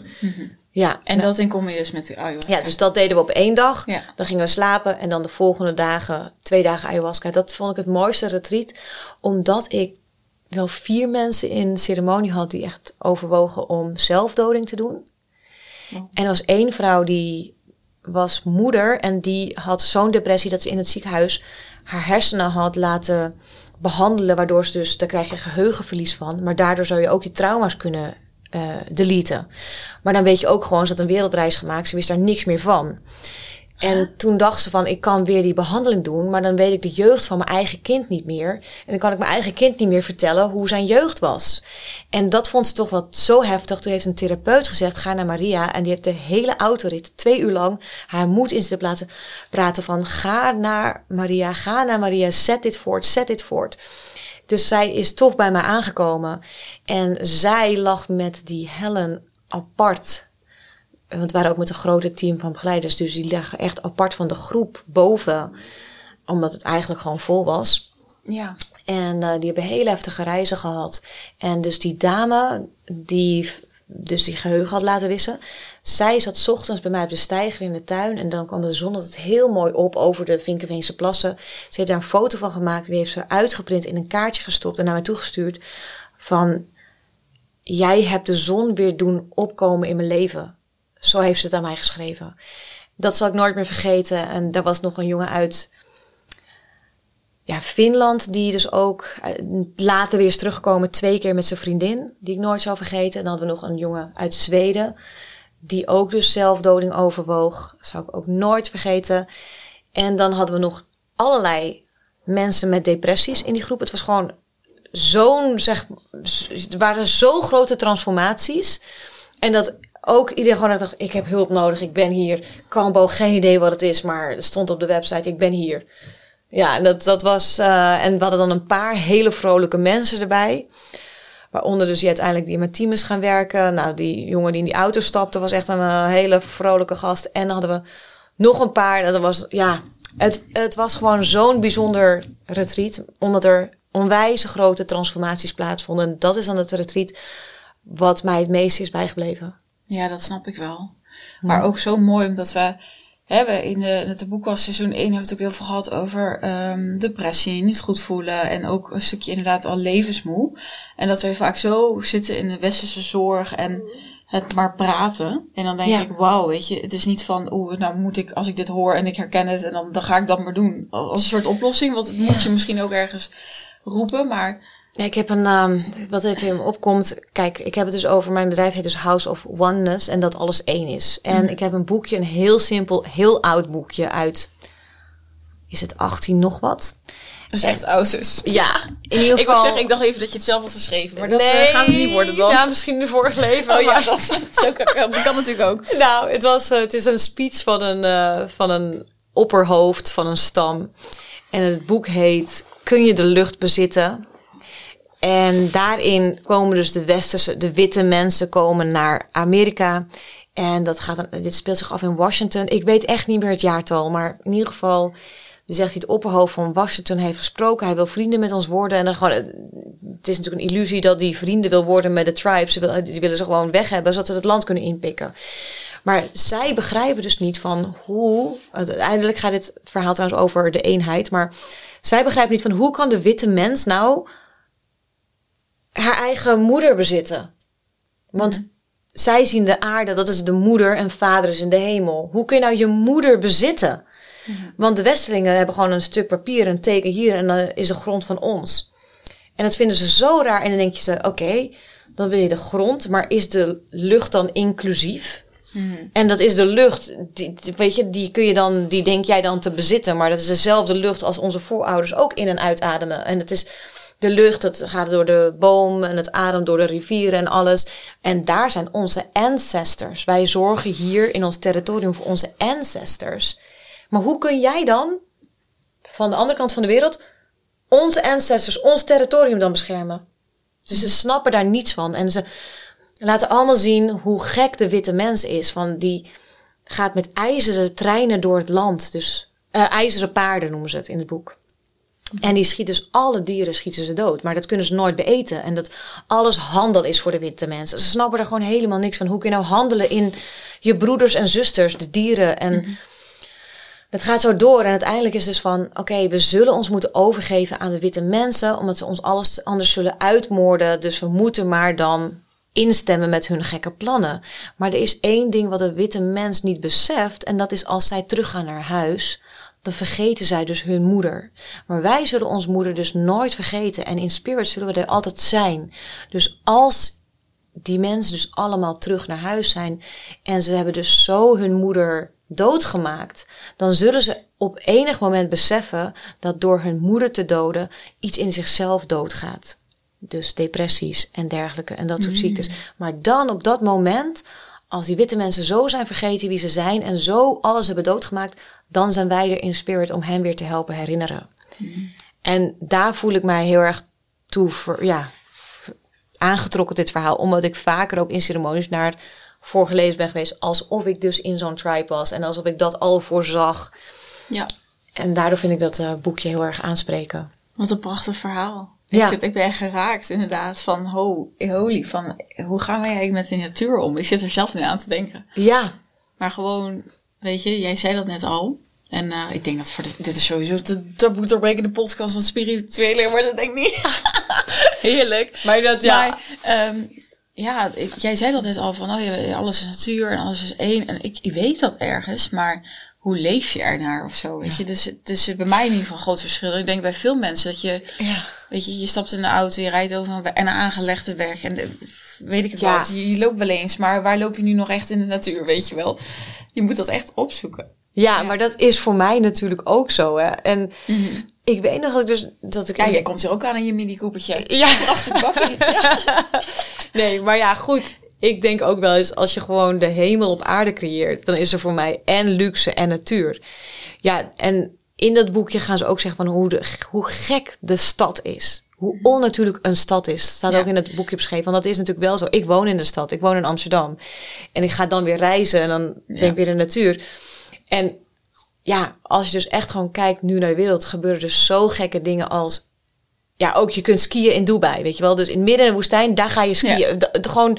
Ja. En dat in combinatie met de ayahuasca. ja, dus dat deden we op één dag. Ja. Dan gingen we slapen. En dan de volgende dagen, twee dagen ayahuasca. Dat vond ik het mooiste retreat. Omdat ik wel vier mensen in ceremonie had die echt overwogen om zelfdoding te doen. En er was één vrouw die was moeder en die had zo'n depressie dat ze in het ziekenhuis haar hersenen had laten behandelen, waardoor ze dus, daar krijg je geheugenverlies van, maar daardoor zou je ook je trauma's kunnen eh deleten. Maar dan weet je ook gewoon, ze had een wereldreis gemaakt, ze wist daar niks meer van. En toen dacht ze van, ik kan weer die behandeling doen, maar dan weet ik de jeugd van mijn eigen kind niet meer. En dan kan ik mijn eigen kind niet meer vertellen hoe zijn jeugd was. En dat vond ze toch wel zo heftig. Toen heeft een therapeut gezegd, ga naar Maria. En die heeft de hele autorit, twee uur lang, haar moed in zitten laten praten van, ga naar Maria, ga naar Maria, zet dit voort, zet dit voort. Dus zij is toch bij mij aangekomen. En zij lag met die Helen apart. Want we waren ook met een grote team van begeleiders. Dus die lagen echt apart van de groep boven. Omdat het eigenlijk gewoon vol was. Ja. En eh, die hebben hele heftige reizen gehad. En dus die dame die dus die geheugen had laten wissen. Zij zat ochtends bij mij op de steiger in de tuin. En dan kwam de zon altijd heel mooi op over de Vinkenveense plassen. Ze heeft daar een foto van gemaakt. Die heeft ze uitgeprint in een kaartje gestopt en naar mij toegestuurd. Van, jij hebt de zon weer doen opkomen in mijn leven. Zo heeft ze het aan mij geschreven. Dat zal ik nooit meer vergeten. En daar was nog een jongen uit ja, Finland, die dus ook eh, later weer is teruggekomen, twee keer met zijn vriendin, die ik nooit zou vergeten. En dan hadden we nog een jongen uit Zweden, die ook dus zelfdoding overwoog. zou ik ook nooit vergeten. En dan hadden we nog allerlei mensen met depressies in die groep. Het was gewoon zo'n, zeg, er waren zo grote transformaties. En dat ook iedereen gewoon dacht, ik heb hulp nodig, ik ben hier. Kambo, geen idee wat het is, maar het stond op de website, ik ben hier. Ja, en dat, dat was. Uh, en we hadden dan een paar hele vrolijke mensen erbij. Waaronder dus die uiteindelijk die met team is gaan werken. Nou, die jongen die in die auto stapte was echt een uh, hele vrolijke gast. En dan hadden we nog een paar. Dat was, ja, het, het was gewoon zo'n bijzonder retreat. Omdat er onwijs grote transformaties plaatsvonden. En dat is dan het retreat wat mij het meest is bijgebleven. Ja, dat snap ik wel. Maar ook zo mooi omdat we hebben in de, in de boekkast seizoen 1 hebben we het ook heel veel gehad over um, depressie, niet goed voelen en ook een stukje inderdaad al levensmoe. En dat wij vaak zo zitten in de westerse zorg en het maar praten. En dan denk Ja. ik, wauw, weet je, het is niet van, oeh, nou moet ik, als ik dit hoor en ik herken het, en dan, dan ga ik dat maar doen. Als een soort oplossing, want het moet je misschien ook ergens roepen, maar Ja, ik heb een, um, wat even in me opkomt. Kijk, ik heb het dus over, mijn bedrijf heet dus House of Oneness en dat alles één is. En ik heb een boekje, een heel simpel, heel oud boekje uit, is het 18 nog wat? dat is echt oud dus. Ja, in ieder Ik geval. wil zeggen, ik dacht even dat je het zelf had geschreven, maar dat eh, gaat het niet worden dan. Ja, misschien de vorige leven. oh ja, maar- dat, is ook, dat kan natuurlijk ook. Nou, het, was, eh, het is een speech van een, eh, van een opperhoofd van een stam. En het boek heet Kun je de lucht bezitten? En daarin komen dus de westerse, de witte mensen komen naar Amerika. En dat gaat, dit speelt zich af in Washington. Ik weet echt niet meer het jaartal, maar in ieder geval zegt hij het opperhoofd van Washington heeft gesproken. Hij wil vrienden met ons worden. En dan gewoon, het is natuurlijk een illusie dat die vrienden wil worden met de tribes. Ze die willen ze gewoon weg hebben, zodat ze het land kunnen inpikken. Maar zij begrijpen dus niet van hoe. Uiteindelijk gaat dit verhaal trouwens over de eenheid. Maar zij begrijpen niet van hoe kan de witte mens nou haar eigen moeder bezitten? Want zij zien de aarde, dat is de moeder en vader is in de hemel. Hoe kun je nou je moeder bezitten? Want de Westelingen hebben gewoon een stuk papier, een teken hier en dan is de grond van ons. En dat vinden ze zo raar. En dan denk je ze, oké, dan wil je de grond, maar is de lucht dan inclusief? En dat is de lucht, die, weet je, die kun je dan, die denk jij dan te bezitten, maar dat is dezelfde lucht als onze voorouders ook in en uitademen. En het is de lucht, het gaat door de boom en het ademt door de rivieren en alles. En daar zijn onze ancestors. Wij zorgen hier in ons territorium voor onze ancestors. Maar hoe kun jij dan van de andere kant van de wereld onze ancestors, ons territorium dan beschermen? Dus ze snappen daar niets van. En ze laten allemaal zien hoe gek de witte mens is. Van die gaat met ijzeren treinen door het land. Dus uh, ijzeren paarden noemen ze het in het boek. En die schieten dus alle dieren schieten ze dood. Maar dat kunnen ze nooit beeten. En dat alles handel is voor de witte mensen. Ze snappen er gewoon helemaal niks van. Hoe kun je nou handelen in je broeders en zusters, de dieren? En mm het gaat zo door. En uiteindelijk is dus van: oké, we zullen ons moeten overgeven aan de witte mensen. Omdat ze ons alles anders zullen uitmoorden. Dus we moeten maar dan instemmen met hun gekke plannen. Maar er is één ding wat de witte mens niet beseft. En dat is als zij teruggaan naar huis dan vergeten zij dus hun moeder. Maar wij zullen ons moeder dus nooit vergeten. En in spirit zullen we er altijd zijn. Dus als die mensen dus allemaal terug naar huis zijn en ze hebben dus zo hun moeder doodgemaakt, dan zullen ze op enig moment beseffen dat door hun moeder te doden iets in zichzelf doodgaat. Dus depressies en dergelijke en dat soort mm. ziektes. Maar dan op dat moment, als die witte mensen zo zijn vergeten wie ze zijn en zo alles hebben doodgemaakt, dan zijn wij er in spirit om hen weer te helpen herinneren. Mm. En daar voel ik mij heel erg toe voor, ja, aangetrokken dit verhaal, omdat ik vaker ook in ceremonies naar voorgelezen ben geweest, alsof ik dus in zo'n tribe was en alsof ik dat al voorzag. Ja. En daardoor vind ik dat uh, boekje heel erg aanspreken. Wat een prachtig verhaal. Ja. Ik, ik ben geraakt inderdaad van, ho, holy, van hoe gaan wij eigenlijk met de natuur om? Ik zit er zelf nu aan te denken. Ja. Maar gewoon, weet je, jij zei dat net al. En uh, ik denk dat voor de, dit is sowieso de taboe doorbrekende podcast van spirituele, maar dat denk ik niet. Heerlijk. Maar dat ja. Maar, um, ja, ik, jij zei dat net al van, oh alles is natuur en alles is één. En ik, ik weet dat ergens, maar hoe leef je ernaar of zo, weet je? Dus, dus bij mij in ieder geval een groot verschil. Ik denk bij veel mensen dat je, ja. Weet je, je stapt in een auto, je rijdt over een, een aangelegde weg en de, weet ik het ja. wat, je, je, loopt wel eens, maar waar loop je nu nog echt in de natuur, weet je wel? Je moet dat echt opzoeken. Ja, maar dat is voor mij natuurlijk ook zo, hè. En mhm. ik weet nog dat ik dus... Dat ik ja, jij komt er ook aan in je mini Coopertje. Ja. Prachtig ja. Nee, maar ja, goed. Ik denk ook wel eens, als je gewoon de hemel op aarde creëert, dan is er voor mij en luxe en natuur. Ja, en in dat boekje gaan ze ook zeggen van hoe, de, hoe gek de stad is. Hoe onnatuurlijk een stad is. Staat ook in het boekje beschreven. Want dat is natuurlijk wel zo. Ik woon in de stad. Ik woon in Amsterdam. En ik ga dan weer reizen en dan ben ik weer in de natuur. En ja, als je dus echt gewoon kijkt nu naar de wereld, gebeuren er zo gekke dingen als ja, ook je kunt skiën in Dubai, weet je wel. Dus in midden in de woestijn, daar ga je skiën. Ja. gewoon,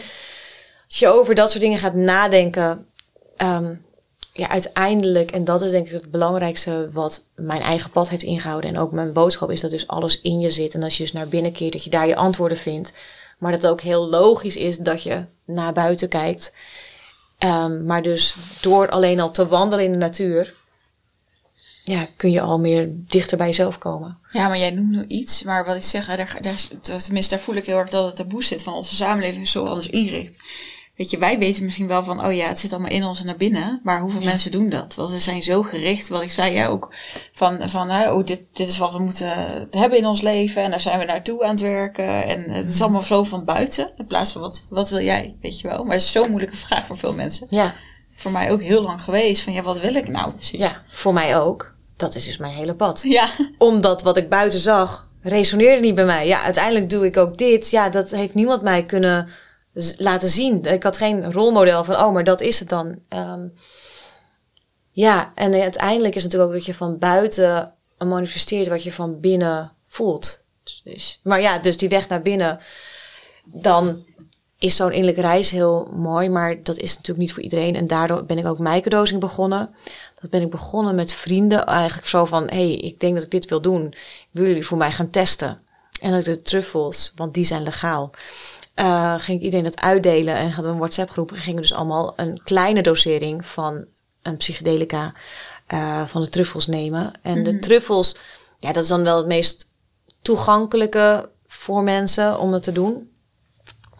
als je over dat soort dingen gaat nadenken, um, ja, uiteindelijk, en dat is denk ik het belangrijkste wat mijn eigen pad heeft ingehouden. En ook mijn boodschap is dat dus alles in je zit. En als je dus naar binnen keert, dat je daar je antwoorden vindt. Maar dat het ook heel logisch is dat je naar buiten kijkt. Um, maar dus door alleen al te wandelen in de natuur, ja, kun je al meer dichter bij jezelf komen. Ja, maar jij noemt nu iets, maar wat ik zeg, daar, daar, tenminste, daar voel ik heel erg dat het taboe zit van onze samenleving zo alles inricht. Weet je, wij weten misschien wel van, oh ja, het zit allemaal in ons en naar binnen, maar hoeveel mensen doen dat? Want we zijn zo gericht, wat ik zei jij ook, van, van oh, dit, dit is wat we moeten hebben in ons leven en daar zijn we naartoe aan het werken. En het is mm. allemaal zo van buiten, in plaats van wat, wat wil jij, weet je wel. Maar het is zo'n moeilijke vraag voor veel mensen. Ja. Voor mij ook heel lang geweest, van ja, wat wil ik nou precies? Ja, voor mij ook dat is dus mijn hele pad. Ja. Omdat wat ik buiten zag, resoneerde niet bij mij. Ja, uiteindelijk doe ik ook dit. Ja, dat heeft niemand mij kunnen laten zien. Ik had geen rolmodel van, oh, maar dat is het dan. Um, ja, en uiteindelijk is het natuurlijk ook dat je van buiten manifesteert wat je van binnen voelt. Dus, maar ja, dus die weg naar binnen, dan is zo'n innerlijke reis heel mooi, maar dat is natuurlijk niet voor iedereen. En daardoor ben ik ook microdosing begonnen. Dat ben ik begonnen met vrienden, eigenlijk zo van, hey, ik denk dat ik dit wil doen. Willen jullie voor mij gaan testen? En dat de truffels, want die zijn legaal. Uh, ging ik iedereen dat uitdelen en hadden we een WhatsApp groep. En gingen dus allemaal een kleine dosering van een psychedelica uh, van de truffels nemen. En de mhm. truffels, ja, dat is dan wel het meest toegankelijke voor mensen om dat te doen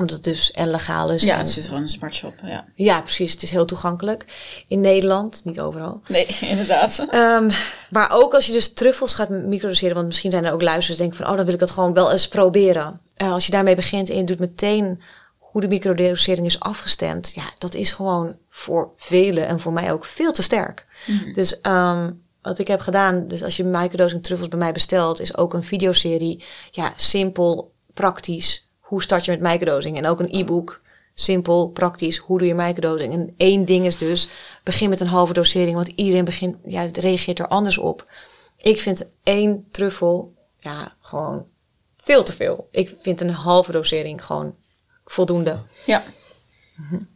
omdat het dus en legaal is. Ja, het zit gewoon in een smartshop. Ja. ja, precies. Het is heel toegankelijk. In Nederland, niet overal. Nee, inderdaad. Um, maar ook als je dus truffels gaat microdoseren, want misschien zijn er ook luisteraars die denken van, oh, dan wil ik dat gewoon wel eens proberen. Uh, als je daarmee begint en je doet meteen hoe de microdosering is afgestemd, ja, dat is gewoon voor velen en voor mij ook veel te sterk. Mhm. Dus um, wat ik heb gedaan, dus als je microdosing truffels bij mij bestelt, is ook een videoserie. Ja, simpel, praktisch hoe start je met microdosing? En ook een e-book. Simpel, praktisch. Hoe doe je microdosing? En één ding is dus, begin met een halve dosering. Want iedereen begint, ja, reageert er anders op. Ik vind één truffel, ja, gewoon veel te veel. Ik vind een halve dosering gewoon voldoende. Ja.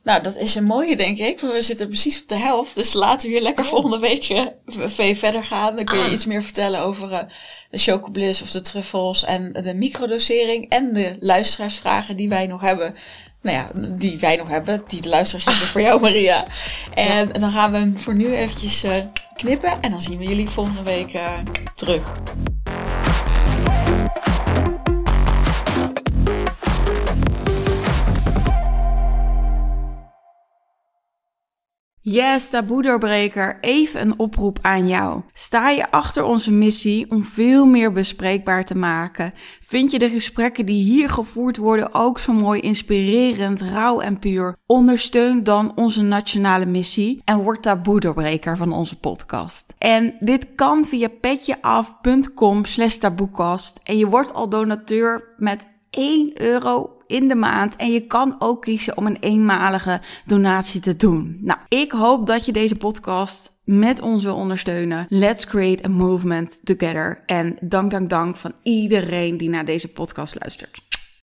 Nou, dat is een mooie, denk ik. We zitten precies op de helft. Dus laten we hier lekker oh. volgende week uh, verder gaan. Dan kun je ah. iets meer vertellen over uh, de chocobliss of de truffels en de microdosering. En de luisteraarsvragen die wij nog hebben. Nou ja, die wij nog hebben. Die de luisteraars hebben voor jou, Maria. En, dan gaan we hem voor nu eventjes uh, knippen. En dan zien we jullie volgende week terug. Yes, taboe-doorbreker, even een oproep aan jou. Sta je achter onze missie om veel meer bespreekbaar te maken? Vind je de gesprekken die hier gevoerd worden ook zo mooi inspirerend, rauw en puur? Ondersteun dan onze nationale missie en word taboe-doorbreker van onze podcast. En dit kan via petjeaf.com slash taboekast en je wordt al donateur met 1 euro in de maand. En je kan ook kiezen om een eenmalige donatie te doen. Nou, ik hoop dat je deze podcast met ons wil ondersteunen. Let's create a movement together. En dank, dank, dank van iedereen die naar deze podcast luistert.